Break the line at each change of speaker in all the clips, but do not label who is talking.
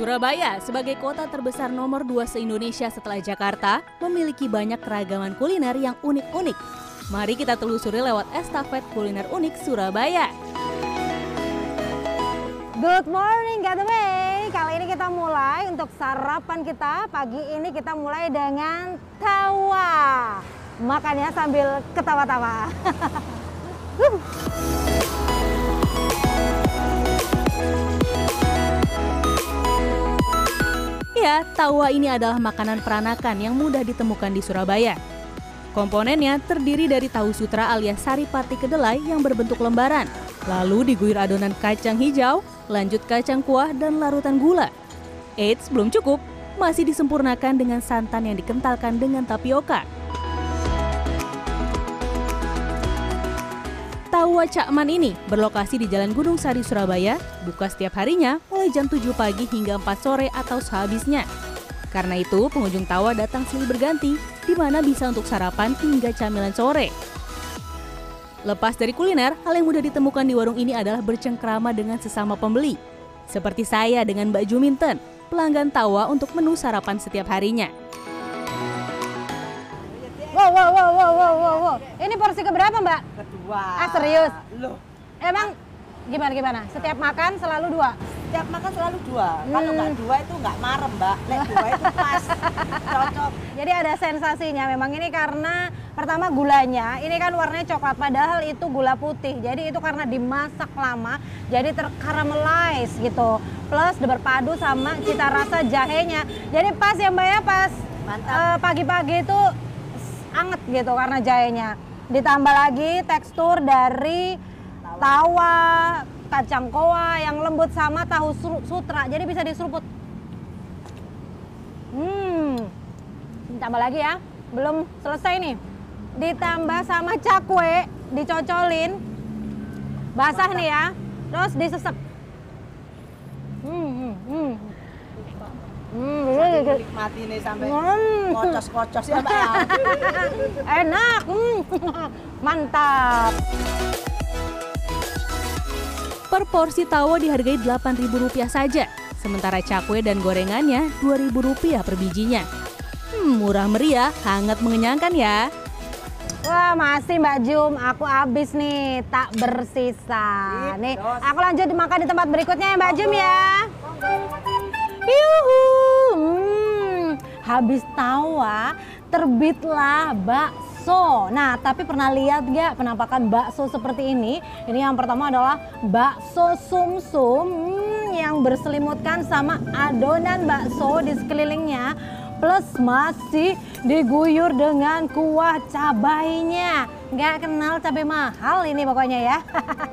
Surabaya sebagai kota terbesar nomor 2 se-Indonesia setelah Jakarta memiliki banyak keragaman kuliner yang unik-unik. Mari kita telusuri lewat estafet kuliner unik Surabaya.
Good morning Gateway. Kali ini kita mulai untuk sarapan kita. Pagi ini kita mulai dengan tawa. Makannya sambil ketawa-tawa.
Ya, tawa ini adalah makanan peranakan yang mudah ditemukan di Surabaya. Komponennya terdiri dari tahu sutra alias sari pati kedelai yang berbentuk lembaran, lalu diguyur adonan kacang hijau, lanjut kacang kuah dan larutan gula. Eits, belum cukup, masih disempurnakan dengan santan yang dikentalkan dengan tapioka. Tawa Cakman ini berlokasi di Jalan Gunung Sari, Surabaya, buka setiap harinya mulai jam 7 pagi hingga 4 sore atau sehabisnya. Karena itu, pengunjung Tawa datang silih berganti, di mana bisa untuk sarapan hingga camilan sore. Lepas dari kuliner, hal yang mudah ditemukan di warung ini adalah bercengkrama dengan sesama pembeli. Seperti saya dengan Mbak Juminten, pelanggan Tawa untuk menu sarapan setiap harinya.
Wow, wow, wow, wow, wow, wow. Ini porsi keberapa mbak?
Kedua.
Ah serius?
Loh,
Emang gimana gimana? Setiap makan selalu dua?
setiap makan selalu dua. Kalau nggak dua itu nggak marem, Mbak. Lek dua itu pas. Cocok.
Jadi ada sensasinya memang ini karena pertama gulanya ini kan warnanya coklat padahal itu gula putih. Jadi itu karena dimasak lama jadi terkaramelize gitu. Plus berpadu sama cita rasa jahenya. Jadi pas ya Mbak ya pas
Mantap.
eh, pagi-pagi itu anget gitu karena jahenya. Ditambah lagi tekstur dari tawa, kacang koa yang lembut sama tahu su- sutra. Jadi bisa diseruput. Hmm. Ditambah lagi ya. Belum selesai nih. Ditambah sama cakwe, dicocolin. Basah nih ya. Terus disesek. Hmm, hmm, hmm. Hmm,
nikmati nih sampai
Hmm.
kocos-kocos ya, Mbak. ya.
Enak, hmm. mantap.
Per porsi tawo dihargai Rp8.000 saja, sementara cakwe dan gorengannya Rp2.000 per bijinya. Hmm, murah meriah, hangat mengenyangkan ya.
Wah masih Mbak Jum, aku habis nih, tak bersisa. Nih, aku lanjut makan di tempat berikutnya ya Mbak Jum ya. Yuhu, hmm, habis tawa, terbitlah bakso. Nah, tapi pernah lihat gak penampakan bakso seperti ini? Ini yang pertama adalah bakso sumsum hmm, yang berselimutkan sama adonan bakso di sekelilingnya. Plus masih diguyur dengan kuah cabainya. Nggak kenal cabai mahal ini pokoknya ya.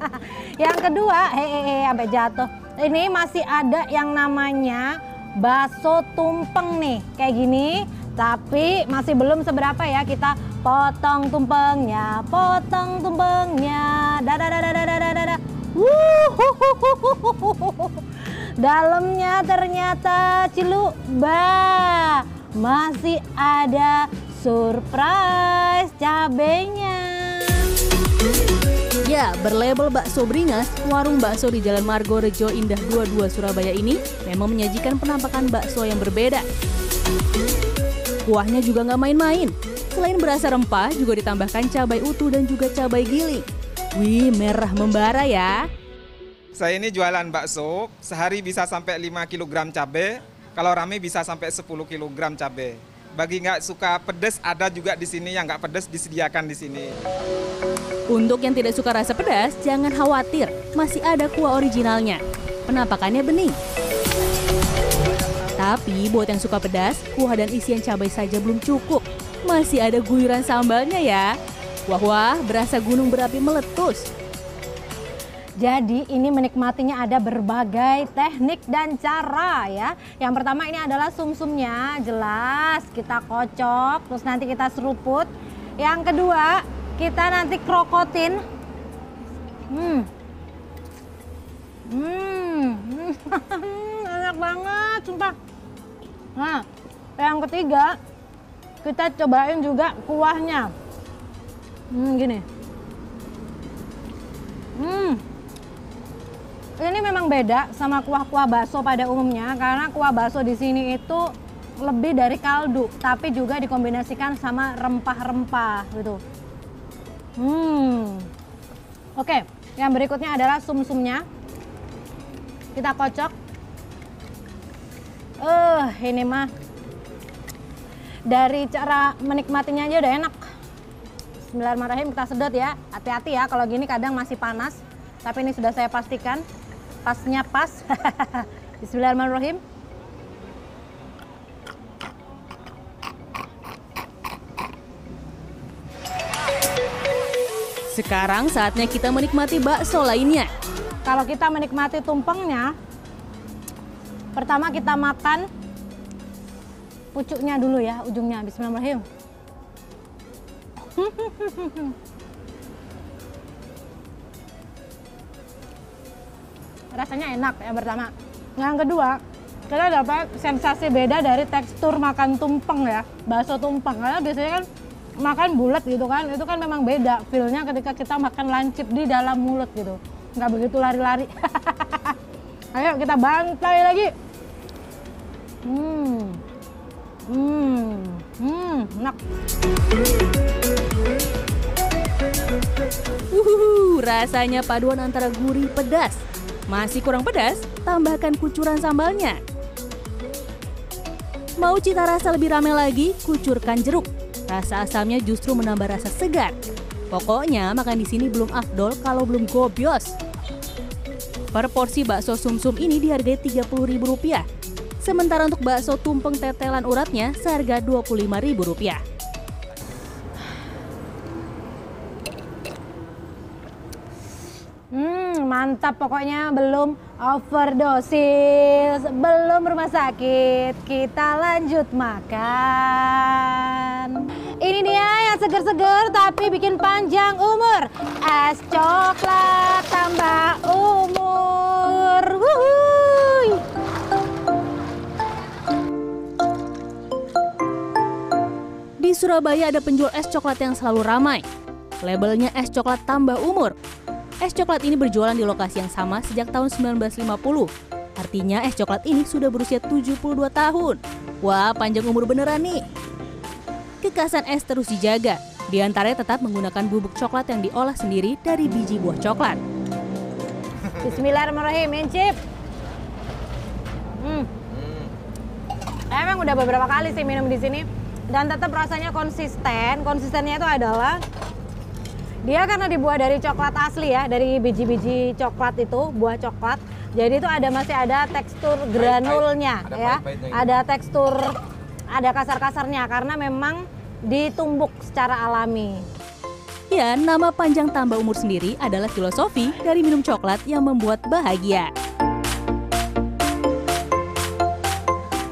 yang kedua, hehehe sampai jatuh. Ini masih ada yang namanya bakso tumpeng nih, kayak gini. Tapi masih belum seberapa ya kita potong tumpengnya, potong tumpengnya. Wuhuhuhuhuhuhuhu. Dalamnya ternyata ciluba. Masih ada surprise cabenya.
Ya, berlabel bakso beringas, warung bakso di Jalan Margo Rejo Indah 22 Surabaya ini memang menyajikan penampakan bakso yang berbeda. Kuahnya juga nggak main-main. Selain berasa rempah, juga ditambahkan cabai utuh dan juga cabai giling. Wih, merah membara ya.
Saya ini jualan bakso, sehari bisa sampai 5 kg cabai, kalau rame bisa sampai 10 kg cabai. Bagi nggak suka pedas, ada juga di sini yang nggak pedas disediakan di sini.
Untuk yang tidak suka rasa pedas, jangan khawatir, masih ada kuah originalnya. Penampakannya bening. Tapi buat yang suka pedas, kuah dan isian cabai saja belum cukup. Masih ada guyuran sambalnya ya. Wah wah, berasa gunung berapi meletus.
Jadi ini menikmatinya ada berbagai teknik dan cara ya. Yang pertama ini adalah sumsumnya, jelas kita kocok, terus nanti kita seruput. Yang kedua kita nanti krokotin. Hmm, hmm, enak banget, sumpah. Nah, yang ketiga kita cobain juga kuahnya. Hmm, gini. Hmm. Ini memang beda sama kuah-kuah bakso pada umumnya karena kuah bakso di sini itu lebih dari kaldu, tapi juga dikombinasikan sama rempah-rempah gitu. Hmm. Oke, yang berikutnya adalah sum-sumnya. Kita kocok. Eh, uh, ini mah dari cara menikmatinya aja udah enak. Bismillahirrahmanirrahim kita sedot ya. Hati-hati ya kalau gini kadang masih panas. Tapi ini sudah saya pastikan pasnya pas. Bismillahirrahmanirrahim.
Sekarang saatnya kita menikmati bakso lainnya.
Kalau kita menikmati tumpengnya, pertama kita makan pucuknya dulu ya, ujungnya. Bismillahirrahmanirrahim. Rasanya enak yang pertama. Yang kedua, kita dapat sensasi beda dari tekstur makan tumpeng ya, bakso tumpeng. Karena biasanya kan makan bulat gitu kan, itu kan memang beda feelnya ketika kita makan lancip di dalam mulut gitu. Nggak begitu lari-lari. Ayo kita bantai lagi. Hmm. Hmm. Hmm, enak.
Uhuhu, rasanya paduan antara gurih pedas. Masih kurang pedas? Tambahkan kucuran sambalnya. Mau cita rasa lebih ramai lagi? Kucurkan jeruk. Rasa asamnya justru menambah rasa segar. Pokoknya makan di sini belum afdol kalau belum gobios. Per porsi bakso sumsum -sum ini dihargai Rp30.000. Sementara untuk bakso tumpeng tetelan uratnya seharga Rp25.000.
mantap pokoknya belum overdosis, belum rumah sakit, kita lanjut makan. Ini dia yang seger-seger tapi bikin panjang umur. Es coklat tambah umur. Wuhui.
Di Surabaya ada penjual es coklat yang selalu ramai. Labelnya es coklat tambah umur. Es coklat ini berjualan di lokasi yang sama sejak tahun 1950. Artinya es coklat ini sudah berusia 72 tahun. Wah, panjang umur beneran nih. Kekasan es terus dijaga. Di antaranya tetap menggunakan bubuk coklat yang diolah sendiri dari biji buah coklat.
Bismillahirrahmanirrahim, incip. Hmm. Emang udah beberapa kali sih minum di sini dan tetap rasanya konsisten. Konsistennya itu adalah dia karena dibuat dari coklat asli ya, dari biji-biji coklat itu, buah coklat. Jadi itu ada masih ada tekstur granulnya ada ya. Ada tekstur ada kasar-kasarnya karena memang ditumbuk secara alami.
Ya, nama panjang tambah umur sendiri adalah filosofi dari minum coklat yang membuat bahagia.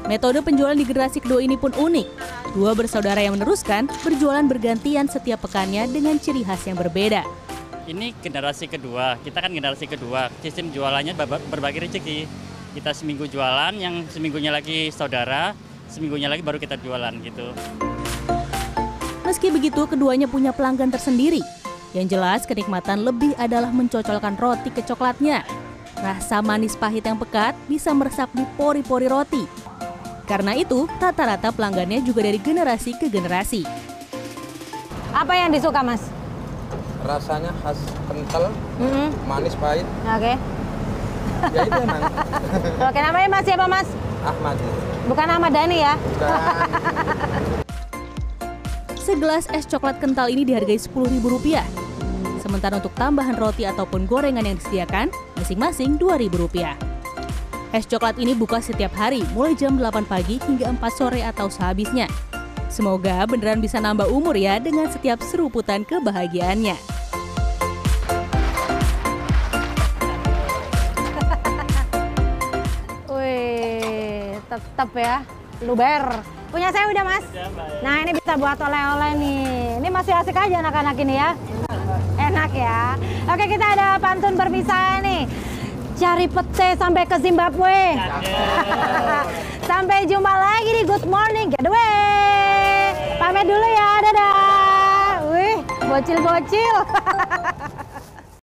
Metode penjualan di generasi kedua ini pun unik. Dua bersaudara yang meneruskan berjualan bergantian setiap pekannya dengan ciri khas yang berbeda.
Ini generasi kedua, kita kan generasi kedua. Sistem jualannya berbagi rezeki. Kita seminggu jualan, yang seminggunya lagi saudara, seminggunya lagi baru kita jualan gitu.
Meski begitu, keduanya punya pelanggan tersendiri. Yang jelas, kenikmatan lebih adalah mencocolkan roti ke coklatnya. Rasa manis pahit yang pekat bisa meresap di pori-pori roti karena itu, rata-rata pelanggannya juga dari generasi ke generasi.
Apa yang disuka, Mas?
Rasanya khas kental, mm -hmm. manis pahit.
Oke. Okay.
Ya itu emang.
Oke, namanya Mas siapa, Mas?
Ahmad.
Bukan Ahmad Dhani ya?
Bukan.
Segelas es coklat kental ini dihargai Rp10.000. Sementara untuk tambahan roti ataupun gorengan yang disediakan, masing-masing Rp2.000. Es coklat ini buka setiap hari, mulai jam 8 pagi hingga 4 sore atau sehabisnya. Semoga beneran bisa nambah umur ya dengan setiap seruputan kebahagiaannya.
Wih, tetap ya, luber. Punya saya udah mas? Nah ini bisa buat oleh-oleh nih. Ini masih asik aja anak-anak ini ya. Enak ya. Oke kita ada pantun berpisah nih cari pete sampai ke Zimbabwe. sampai jumpa lagi di Good Morning Getaway. Pamit dulu ya, dadah. Wih, bocil-bocil.